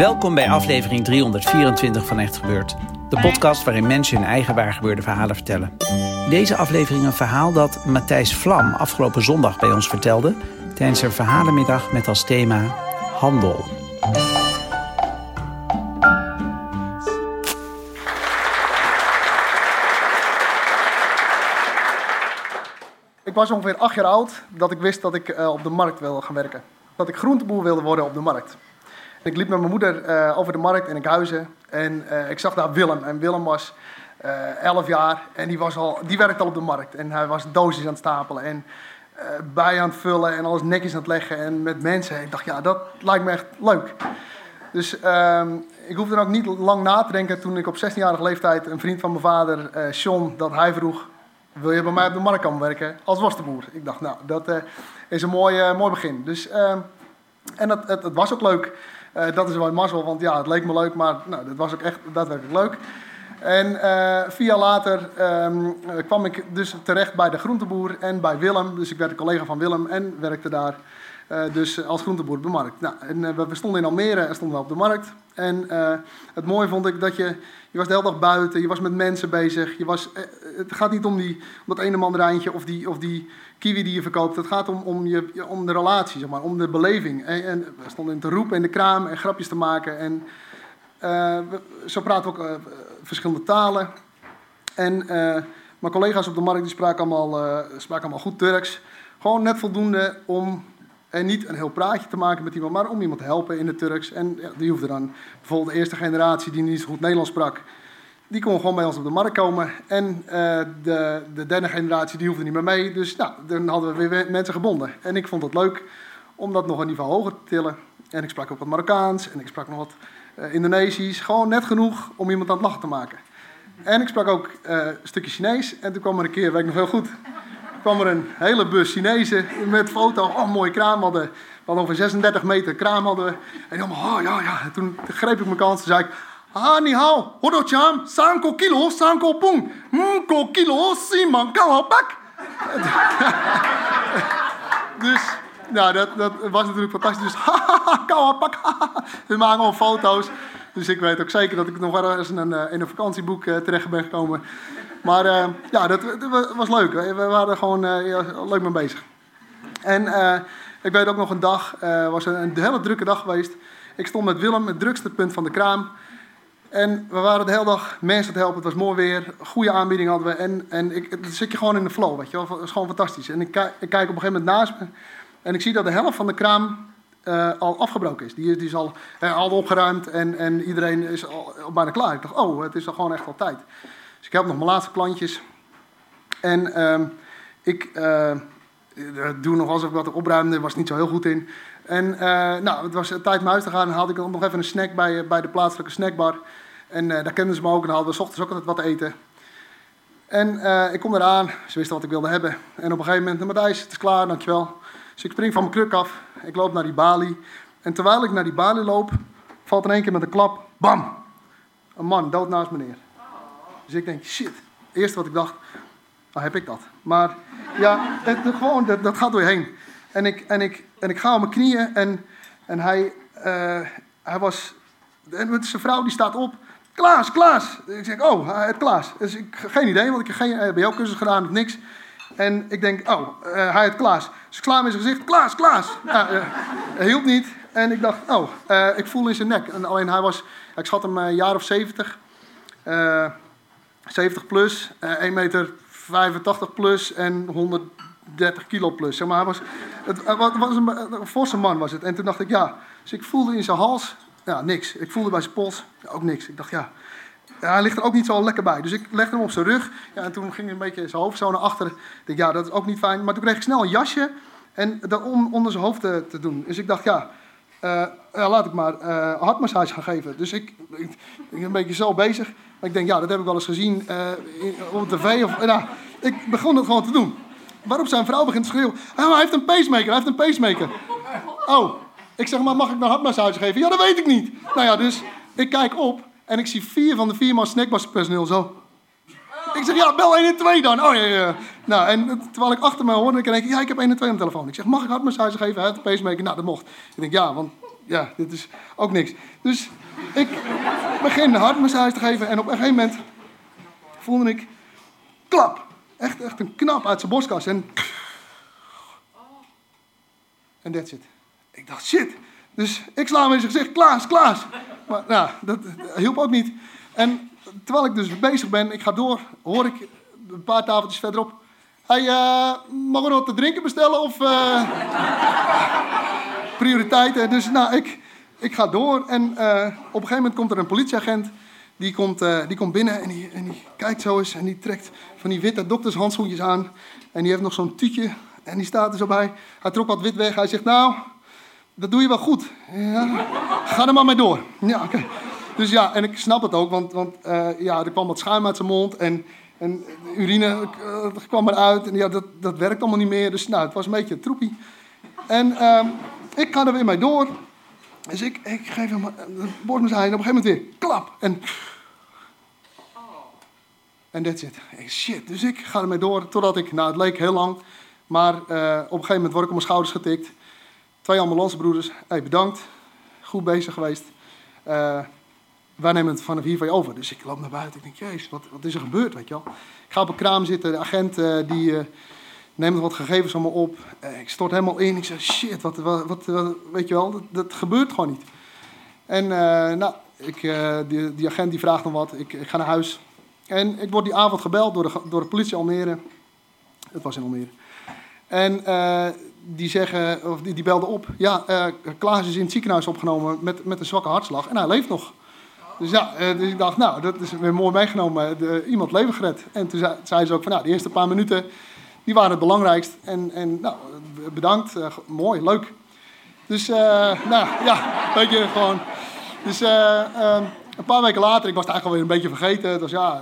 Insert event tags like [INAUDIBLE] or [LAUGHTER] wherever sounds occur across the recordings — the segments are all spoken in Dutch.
Welkom bij aflevering 324 van Echt Gebeurd. De podcast waarin mensen hun eigen waargebeurde verhalen vertellen. In deze aflevering een verhaal dat Matthijs Vlam afgelopen zondag bij ons vertelde... tijdens een verhalenmiddag met als thema handel. Ik was ongeveer acht jaar oud dat ik wist dat ik uh, op de markt wilde gaan werken. Dat ik groenteboer wilde worden op de markt. Ik liep met mijn moeder uh, over de markt in Enkhuizen en uh, ik zag daar Willem. En Willem was uh, 11 jaar en die, was al, die werkte al op de markt. En hij was doosjes aan het stapelen en bij aan het vullen en alles netjes aan het leggen en met mensen. Ik dacht, ja, dat lijkt me echt leuk. Dus ik hoefde dan ook niet lang na te denken toen ik op 16-jarige leeftijd een vriend van mijn vader, Sean, dat hij vroeg wil je bij mij op de markt komen werken als worstenboer? Ik dacht, nou, dat is een mooi, mooi begin. Dus, uh, en dat, het, het, was ook leuk. Dat is wel mazzel, want ja, het leek me leuk, maar nou, het was ook echt daadwerkelijk leuk. En vier jaar later um, kwam ik dus terecht bij de groenteboer en bij Willem. Dus ik werd een collega van Willem en werkte daar dus als groenteboer op de markt. Nou, en we stonden in Almere en stonden we op de markt. En het mooie vond ik dat je je was de hele dag buiten, je was met mensen bezig. Je was, eh, het gaat niet om, die, om dat ene mandarijntje of die, of die kiwi die je verkoopt. Het gaat om, om, je, om de relatie, zeg maar, om de beleving. En, en we stonden te roepen in de kraam en grapjes te maken. En uh, zo praten we ook verschillende talen. En mijn collega's op de markt die spraken, allemaal, spraken allemaal goed Turks. Gewoon net voldoende om en niet een heel praatje te maken met iemand, maar om iemand te helpen in het Turks. En die hoefde dan bijvoorbeeld de eerste generatie die niet zo goed Nederlands sprak, die kon gewoon bij ons op de markt komen. En uh, de, de derde generatie die hoefde niet meer mee. Dus nou, dan hadden we weer mensen gebonden. En ik vond het leuk om dat nog een niveau hoger te tillen. En ik sprak ook wat Marokkaans en ik sprak nog wat uh, Indonesisch. Gewoon net genoeg om iemand aan het lachen te maken. En ik sprak ook uh, een stukje Chinees. En toen kwam er een keer, weet ik nog heel goed, kwam er een hele bus Chinezen met foto. Oh, mooie kraam hadden. We ongeveer 36 meter kraam hadden. En die oh ja, ja. En toen greep ik mijn kans en zei ik... Ah, ni hao, hodo-chan, sanko kilo, sanko pung. Mko kilo, siman kalabak. [LAUGHS] dus, nou, dat, dat was natuurlijk fantastisch. Dus, [LAUGHS] kalabak, We maken al foto's. Dus ik weet ook zeker dat ik nog wel eens in een, in een vakantieboek uh, terecht ben gekomen. Maar uh, ja, dat, was leuk. We waren gewoon ja, leuk mee bezig. En uh, ik weet ook nog een dag, het was een, hele drukke dag geweest. Ik stond met Willem, het drukste punt van de kraam. En we waren de hele dag mensen te helpen. Het was mooi weer, goede aanbieding hadden we. En, en ik, dan zit je gewoon in de flow, weet je wel. Het is gewoon fantastisch. En ik, kijk op een gegeven moment naast me. En ik zie dat de helft van de kraam al afgebroken is. Die, die is al, al opgeruimd en, en iedereen is al, al bijna klaar. Ik dacht, oh, het is al gewoon echt wel tijd. Dus ik heb nog mijn laatste klantjes. En uh, ik uh, doe nog alsof ik wat opruimde, was niet zo heel goed in. En uh, nou, het was tijd om huis te gaan. En haalde ik nog even een snack bij, bij de plaatselijke snackbar. En daar kenden ze me ook en hadden we ochtends ook altijd wat te eten. En ik kom eraan, ze wisten wat ik wilde hebben. En op een gegeven moment, Matthijs, het is klaar, dankjewel. Dus ik spring van mijn kruk af, ik loop naar die balie. En terwijl ik naar die balie loop, valt in één keer met een klap, bam! Een man dood naast me neer. Dus ik denk, shit. Eerst wat ik dacht, nou heb ik dat. Maar ja, het, gewoon, dat, dat, gaat door je heen. En ik, en, ik, en ik ga op mijn knieën en, en hij, uh, hij was... En zijn vrouw die staat op. Klaas, Klaas. Ik zeg, oh, hij Klaas. Dus ik geen idee, want ik heb geen uh, bij jou cursus gedaan of niks. En ik denk, oh, hij heet Klaas. Dus ik sla in zijn gezicht, Klaas, Klaas. Nou, hielp niet. En ik dacht, oh, ik voel in zijn nek. En alleen hij was, ik schat hem een jaar of zeventig. 70 plus, uh, 1 meter 85 plus en 100, 30 kilo plus. Zeg maar, hij was, het was een, een forse man was het. En toen dacht ik, ja. Dus ik voelde in zijn hals, ja, niks. Ik voelde bij zijn pols, ook niks. Ik dacht, ja, hij ligt er ook niet zo lekker bij. Dus ik legde hem op zijn rug. Ja, en toen ging hij een beetje zijn hoofd zo naar achter. Ik dacht, ja, dat is ook niet fijn. Maar toen kreeg ik snel een jasje en dat om onder zijn hoofd te, doen. Dus ik dacht, ja, uh, ja laat ik maar uh, hartmassage gaan geven. Dus ik, ben een beetje zo bezig. Ik denk, ja, dat heb ik wel eens gezien in, op tv. Of, nou, ik begon het gewoon te doen. Waarop zijn vrouw begint te schreeuwen. Hij heeft een pacemaker, hij heeft een pacemaker. Oh, ik zeg maar, mag ik nou hartmassage geven? Ja, dat weet ik niet. Nou ja, dus ik kijk op en ik zie vier van de vier man snackbaspersoneel zo. Ik zeg, ja, bel 112 dan. Oh ja, ja. Nou, en terwijl ik achter me hoorde, denk ik, ja, ik heb 112 aan de telefoon. Ik zeg, mag ik hartmassage geven? Hij de pacemaker. Nou, dat mocht. Ik denk, ja, want ja, dit is ook niks. Dus ik begin hartmassage te geven en op een gegeven moment voelde ik, klap. Echt, echt een knap uit zijn borstkas. En en that's it. Ik dacht, shit. Dus ik sla hem in zijn gezicht, Klaas, Klaas. Maar nou, dat hielp ook niet. En terwijl ik dus bezig ben, ik ga door, hoor ik een paar tafeltjes verderop. Hij uh, mag er wat te drinken bestellen of uh, prioriteiten. Dus nou, ik, ik ga door en uh, op een gegeven moment komt er een politieagent. Die komt, die komt binnen en die, en die kijkt zo eens en die trekt van die witte doktershandschoentjes aan. En die heeft nog zo'n tuutje en die staat er zo bij. Hij trok wat wit weg. Hij zegt, nou, dat doe je wel goed. Ja, ga er maar mee door. Ja, oké. Dus ja, en ik snap het ook, want, want uh, ja, er kwam wat schuim uit zijn mond en, en urine kwam eruit. En ja, dat, dat werkt allemaal niet meer. Dus nou, het was een beetje troepie. En uh, ik ga er weer mee door. Dus ik, ik geef hem de borstmassage en op een gegeven moment weer klap. En en that's it. Shit. Dus ik ga ermee door totdat ik, nou het leek heel lang, maar uh, op een gegeven moment word ik op mijn schouders getikt. Twee ambulancebroeders, hey, bedankt, goed bezig geweest. Uh, wij nemen het vanaf hier van je over. Dus ik loop naar buiten. Ik denk, jezus, wat, wat is er gebeurd, weet je wel? Ik ga op een kraam zitten. De agent uh, die uh, neemt wat gegevens me op. Uh, ik stort helemaal in. Ik zeg, shit, wat, wat, wat, weet je wel, dat, dat, gebeurt gewoon niet. En nou, ik, die, die, agent die vraagt dan wat. Ik, ik, ga naar huis. En ik word die avond gebeld door de, door de politie Almere. Het was in Almere. En die, zeggen, of die, die belden op. Ja, Klaas is in het ziekenhuis opgenomen met, met een zwakke hartslag. En hij leeft nog. Dus ja, dus ik dacht, nou, dat is weer mooi meegenomen. De, iemand leven gered. En toen zei, zei, ze ook van, nou, de eerste paar minuten, die waren het belangrijkst. En, en nou, bedankt, uh, mooi, leuk. Dus, uh, nou, ja, weet je, gewoon. Dus uh, een paar weken later, ik was het eigenlijk alweer een beetje vergeten. Dus ja,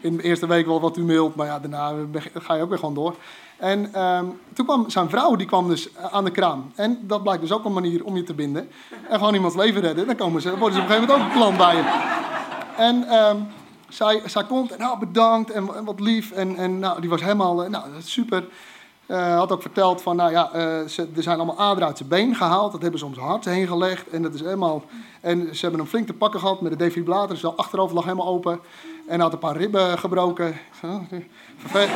in de eerste week wel wat tumult, maar ja, daarna ga je ook weer gewoon door. En um, toen kwam zijn vrouw, die kwam dus aan de kraam. En dat blijkt dus ook een manier om je te binden. En gewoon iemands leven redden. Dan komen ze, worden ze op een gegeven moment ook een klant bij je. En um, zij, komt en nou bedankt en, wat lief. En, en nou, die was helemaal, nou super. Uh, had ook verteld van, nou ja, uh, ze, er zijn allemaal aderen uit zijn been gehaald. Dat hebben ze om zijn hart heen gelegd. En dat is helemaal... En ze hebben hem flink te pakken gehad met de defibrillator. Zijn achterover lag helemaal open. En had een paar ribben gebroken. Vervelend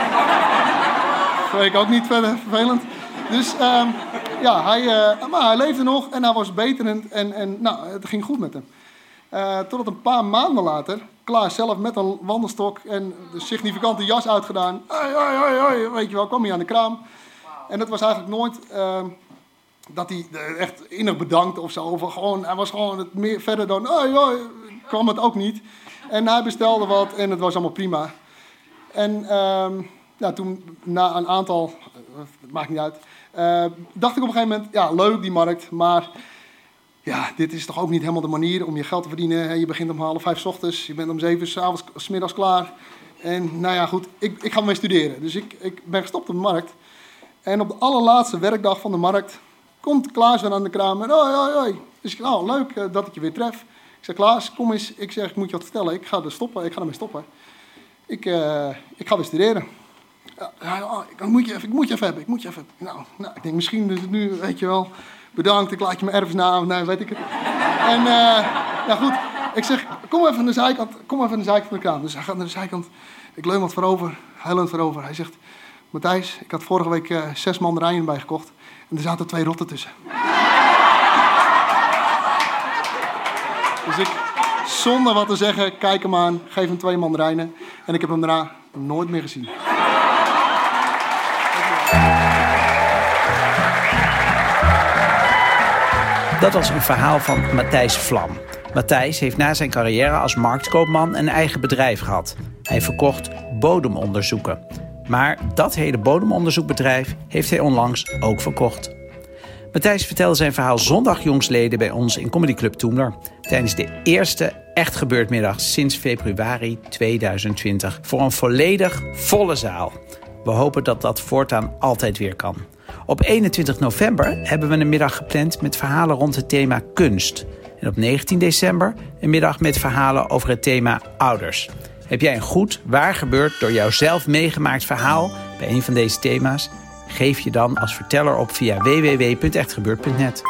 [LAUGHS] ik ook niet verder vervelend. Dus um, ja, hij, maar hij leefde nog en hij was beterend en, en nou, het ging goed met hem. Uh, totdat een paar maanden later, Klaas zelf met een wandelstok en de significante jas uitgedaan. Weet je wel, kwam hij aan de kraam. En dat was eigenlijk nooit uh, dat hij echt innig bedankt of zo. Gewoon, hij was gewoon het meer verder dan, hoi, hoi, kwam het ook niet. En hij bestelde wat en het was allemaal prima. En... Um, nou, toen na een aantal, uh, maakt niet uit, uh, dacht ik op een gegeven moment, ja, leuk die markt, maar ja, dit is toch ook niet helemaal de manier om je geld te verdienen. Je begint om half vijf ochtends, je bent om zeven s avonds, s middags klaar. En nou ja, goed, ik, ik ga mee studeren. Dus ik, ik ben gestopt op de markt. En op de allerlaatste werkdag van de markt komt Klaas aan de kraam. En hoi, hoi, hoi. Dus ik nou, leuk uh, dat ik je weer tref. Ik zeg, Klaas, kom eens. Ik zeg, ik moet je wat vertellen. Ik ga er stoppen. Ik ga ermee stoppen. Ik, uh, ik ga weer studeren. Ja, ik, moet je even, ik moet je even hebben, ik moet je even Nou, nou, ik denk misschien is het nu, weet je wel, bedankt, ik laat je mijn erfenis nee, weet ik het. En, uh, nou goed, ik zeg, kom even aan de zijkant, kom even aan de zijkant van de kraan. Dus hij gaat naar de zijkant, ik leun wat voorover, hij leunt voorover. Hij zegt, Matthijs, ik had vorige week uh, zes mandarijnen bijgekocht en er zaten twee rotten tussen. dus ik, zonder wat te zeggen, kijk hem aan, geef hem twee mandarijnen en ik heb hem daarna nooit meer gezien. Dat was een verhaal van Matthijs Vlam. Matthijs heeft na zijn carrière als marktkoopman een eigen bedrijf gehad. Hij verkocht bodemonderzoeken. Maar dat hele bodemonderzoekbedrijf heeft hij onlangs ook verkocht. Matthijs vertelde zijn verhaal zondag jongsleden bij ons in Comedy Club Toemler. Tijdens de eerste echt gebeurd sinds februari 2020. Voor een volledig volle zaal. We hopen dat dat voortaan altijd weer kan. Op 21 november hebben we een middag gepland met verhalen rond het thema kunst. En op 19 december een middag met verhalen over het thema ouders. Heb jij een goed, waar gebeurd, door jouzelf meegemaakt verhaal bij een van deze thema's? Geef je dan als verteller op via www.echtgebeurd.net.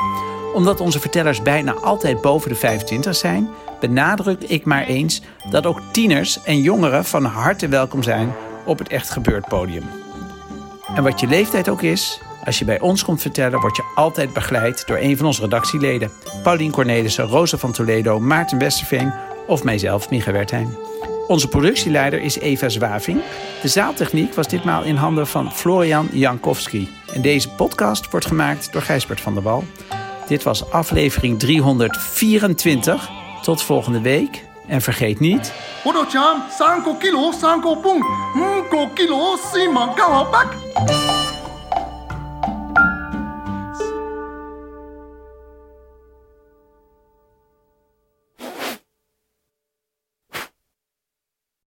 Omdat onze vertellers bijna altijd boven de 25 zijn, benadruk ik maar eens dat ook tieners en jongeren van harte welkom zijn op het Echt Gebeurd podium. En wat je leeftijd ook is, als je bij ons komt vertellen, word je altijd begeleid door een van onze redactieleden. Paulien Cornelissen, Rosa van Toledo, Maarten Westerveen of mijzelf, Micha Wertheim. Onze productieleider is Eva Zwaving. De zaaltechniek was ditmaal in handen van Florian Jankowski. En deze podcast wordt gemaakt door Gijsbert van der Wal. Dit was aflevering 324. Tot volgende week. En vergeet niet... Odo-chan, 3 kilo, 3 pung. 5 kilo.